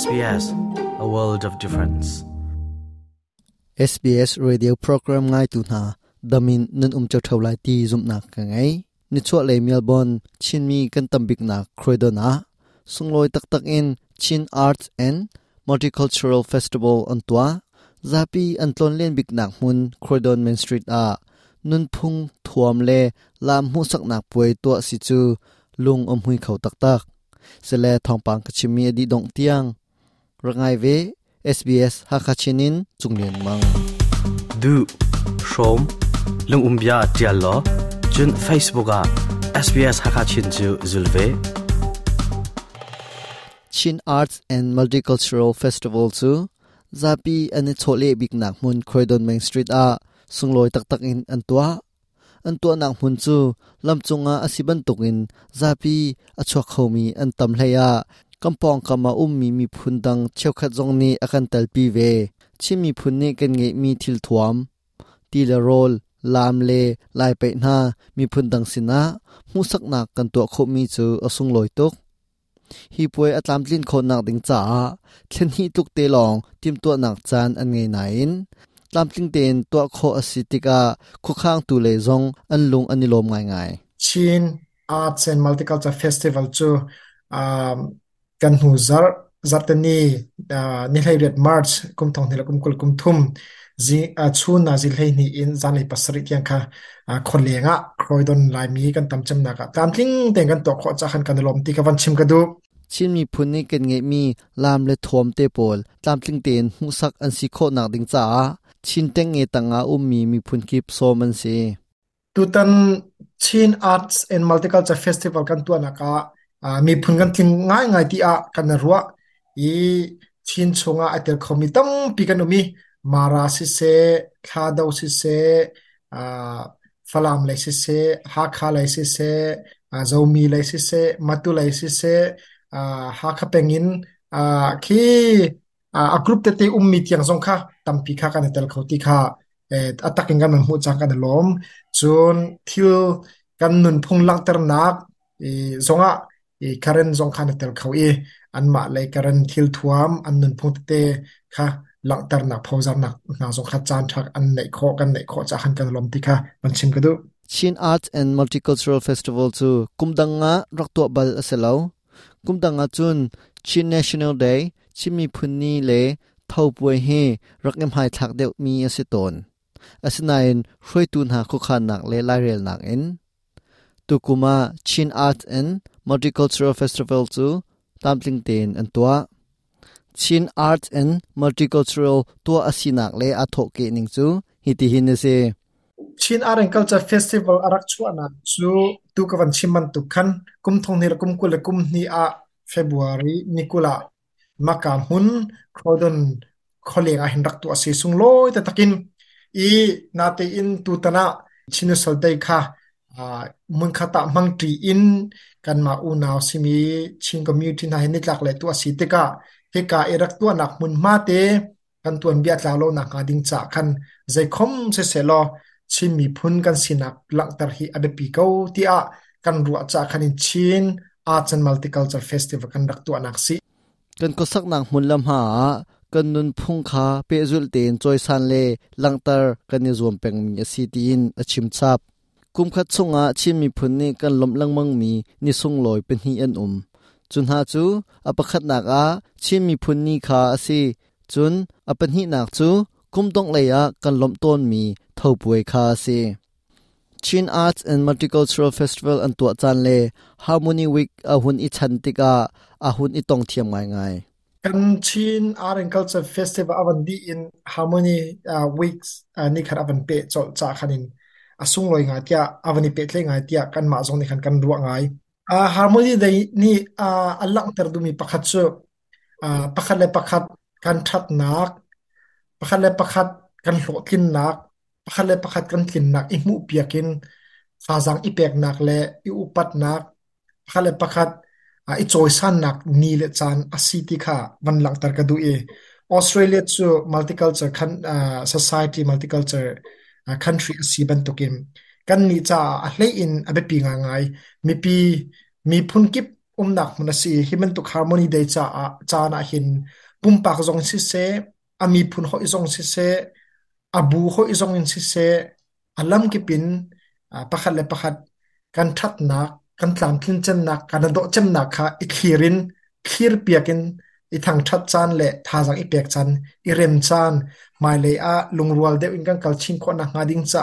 SBS, a world of difference. SBS radio program ngay tu na damin nan um chau lai ti zum na ka ngai ni chua le Melbourne chin mi kan tambik na croido na sung loi tak tak in chin arts and multicultural festival an tua zapi an tlon len bik nak mun croidon main street a nun phung thuam le lam hu sak nak puai to si chu lung om hui khau tak tak sele thong pang ka mi đi dong tiang rangai ve SBS hakachinin chunglen mang du shom lung umbia tialo chun facebook a SBS hakachin chu zulve chin arts and multicultural festival chu zapi ani chole bik nak mun khoidon main street a sungloi tak tak in antua antua nak mun chu lamchunga asiban tukin zapi achwa khomi antam hleya กำปองกามาอุ้มมีมีพุนดังเชียวขัดจงนี้อากันตลปีเวชิมีพุนนี้กันเงมีทิลถวมตีลโรลลามเลไลไปหน้ามีพุนดังสินะมูสักหนักกันตัวคบมีจูอสุงลอยตกฮีปวยอัตลามลินคนหนักดิงจ้าเช่นฮีตุกเตลองทิมตัวหนักจานอันเงยไหนตามจริงเต็นตัวโคอสิติกาคุข้างตูเลซงอันลุงอันนิลมง่ายๆชินอาร์ตเซนมัลติคัลเจอร์เฟสติวัลจูอ่ากันหูจัดจัดตนี้อนี่ให้เรียนมาร์ชกุมทองเหนือกุมกุลกุมทุ่มจีอาชูนาจิเลยนี่อินจานในปัสริตยังค่ะคนเลี้ยงอ่ะครอยดอนลายมีกันตมจำหนักะตามทิ้งแต่งกันตกวขอจากันกันลมตีกันชิมกันดูชิมมีพุนี่กันเงี้มีลามเลทวมเตปอลตามทิ้งเตียนหูสักอันสิโคหนักดิงจ้าชินแต่งเงยต่างอาอุมมีมีพุนกิบโซมันสซตุตันชินอาร์ตส์และมัลติคัลเจอร์เฟสติวัลกันตัวนักอ่ะอ่ามีพื้นันทิ้งง่ายง่ายที่อ่ะกันนรัวอีชินชงอ่ะเดี๋ยวเขามีตั้งปีกันมีมาราสิเซคาดอสิเซอ่าฟลามเลสิเซฮักฮาเลสิเซอ่าโจมีเลสิเซมาตุเลสิเซอ่าฮาคาเปงินอ่าคีอ่ากรุ๊ปเตติอุมมีเตียังซงค่ะตั้งปีค่ะกันนเดี๋ยวเขาที่ค่ะเอ่ออัตักกันมันหูจังกันล้มจนที่กันนุ่นพงลังเตอร์นักอีซงอ่ะ i current zong khan tel khau e an ma lai current thil thuam an nun phung te kha lang tar na phau zar na na zong kha chan thak an nei kho kan nei kho cha han kan lom ti kha man chim kadu Chin Arts and Multicultural Festival chu kumdanga rakto bal aselo kumdanga chun Chin National Day chimi phunni le thau puai he raknem hai thak deu mi asiton asinain hroi tun ha khu khan nak le lai rel nak in tukuma chin art and multicultural festival chu tamtling ten an tua chin arts and multicultural tua asinak le a tho ke ning chu hi ti hin se chin art and culture festival arak chu ana chu tu ka van chim man tu khan kum thong ni kum kul kum ni a february nikula maka hun khodon kholeg a hin rak tu loi ta takin i na te in tu tana chinu sol dei kha ามุนคาตะมังตรีอินกันมาอูนาวซิมีชิงกมิวทินาเนิตลักเลตัวสีติกาเฮกาเอรักตัวนักมุนมาเตกันตัวเบียดลาโลนักอาดิงจากคันใจคมเสเสลอชิมีพุนกันสินักหลังตรหีอเดปีเกาที่อากันรัวจากคันินชินอาจันมัลติคัลเจอร์เฟสติวัลกันรักตัวนักสิกันก็สักนักมุนลำหากันนุนพุงคาเปจุลเตนจอยซันเลหลังตรกันยืมเป็นมีสีตินอชิมซับกุมขัดสงาชิมีพนีกันลมลังมังมีนิสงลอยเป็นฮีอันอุมจุนหาจูอปขัดหนักอาชิมีพนี่ขาสีจุนอปันฮีหนักจูกุมต้องเลยะกันลมต้นมีเท่าป่วยคาสิ Chin Arts and Multicultural Festival อันตัวจันเล Harmony Week อาหุนอิชันติกาอาหุนอิตองเทียมไงไงกันชินอาร์ตแอนด์คัลเ t อร์เฟสติวัลอันดี in Harmony uh, Weeks อันนี้ขรับอันเปดจดจากคันอินสุงลอยงาที่อาวันนี้เป็ดเลงงาที่อกันมาส่งในขันกันรัวงาอ่าฮาร์โมนีได้นี่อ่าอัลลังเตร์ดูมีพักขัดเชอ่อพระคัตเลยพักขัดกันทัดนักพระคัตเลยพักขัดกันหลอกินนักพระคัตเลยพักขัดกันกินนักอิมูเปียกินฟาซังอิเปกนักและอิอุปัตนักพระคัตเลยพักขัดอ่าอิจอยสันนักนีเลจันอสิติก่ะวันหลังเตอร์กดูเอออสเตรเลียชื่มัลติคัลเจอร์ขันอ่าสังคมมัลติคัลเจอร์ a country a siban tokim kan ni cha a hle in abe pi nga ngai mi pi mi phun kip um nak mun si himan to harmony day cha a cha na hin pum pak zong si se a mi phun ho izong si se a bu ho izong in si se alam ki pin pakhat le pakhat kan that na kan tlam thin chen na kan do chem na kha i khirin khir piakin อีทางชัดจานและท่างจางอีเปียกจันอีเรมจันมาเลียลุงรัวเดวินกันกัลชิงคนหนักงาดิ้งจ้า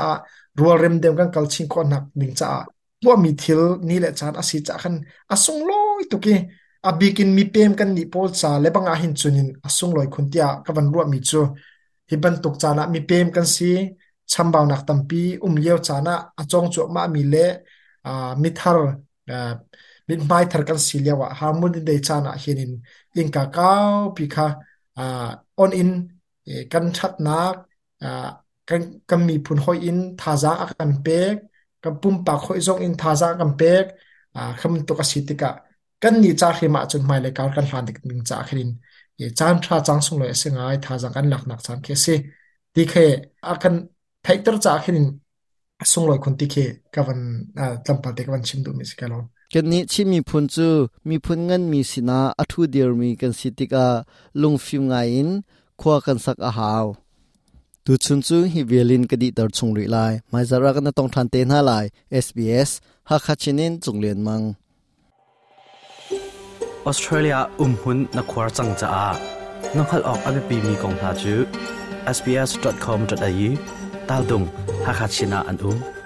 รัวเรมเดวินกันกัลชิงคนหนักดิ้งจ้าว่ามีทิลนี่แหละจานอาศิจักันอาสงลอยตุกีอาบีกินมีเพิ่มกันนี่พอลจ้าเล็บางอาหินจุนินอาสงลอยคนเดียวกับวันรัวมีจูฮิบันตุกจานะมีเพิ่มกันสิชั่มเบาหนักตั้มปีอุ้มเลียวจานะอาจงจวบมามีเละอ่ามิทาร์อ่า lin mai thar kan silewa harmon in dei chana hinin in ka kau pikha a on in kan that nak a kan kan mi phun hoi in thaza a kan pek kan pum pa khoi zong in thaza kan pek a kham to ka sitika kan ni cha khima chun mai le kar kan han dik ning cha khrin ye chan tha chang sung loi singai thaza kan lak nak chan ke se ti khe a kan thaitar cha khrin sung loi khun ti khe kavan tampal te kavan chimdu mi sikalon กันนี้ชิมีพุนจูมีพุนเงินมีสินาอัทุเดียร์มีกันสิติกาลุงฟิมไงยินขวากันสักอาหาวตุชุนจูฮิเวลินกดีตรชงริลายมาจารักนต้องทันเตนหาลาย SBS ฮักคัชินินจงเลียนมังออสเตรเลียอุ้มหุ่นนักควาจังจอาน้องขัออกอภิปีมีกองพาจู sbs.com.au ตาดุงฮักคัชินาอันอุ้ม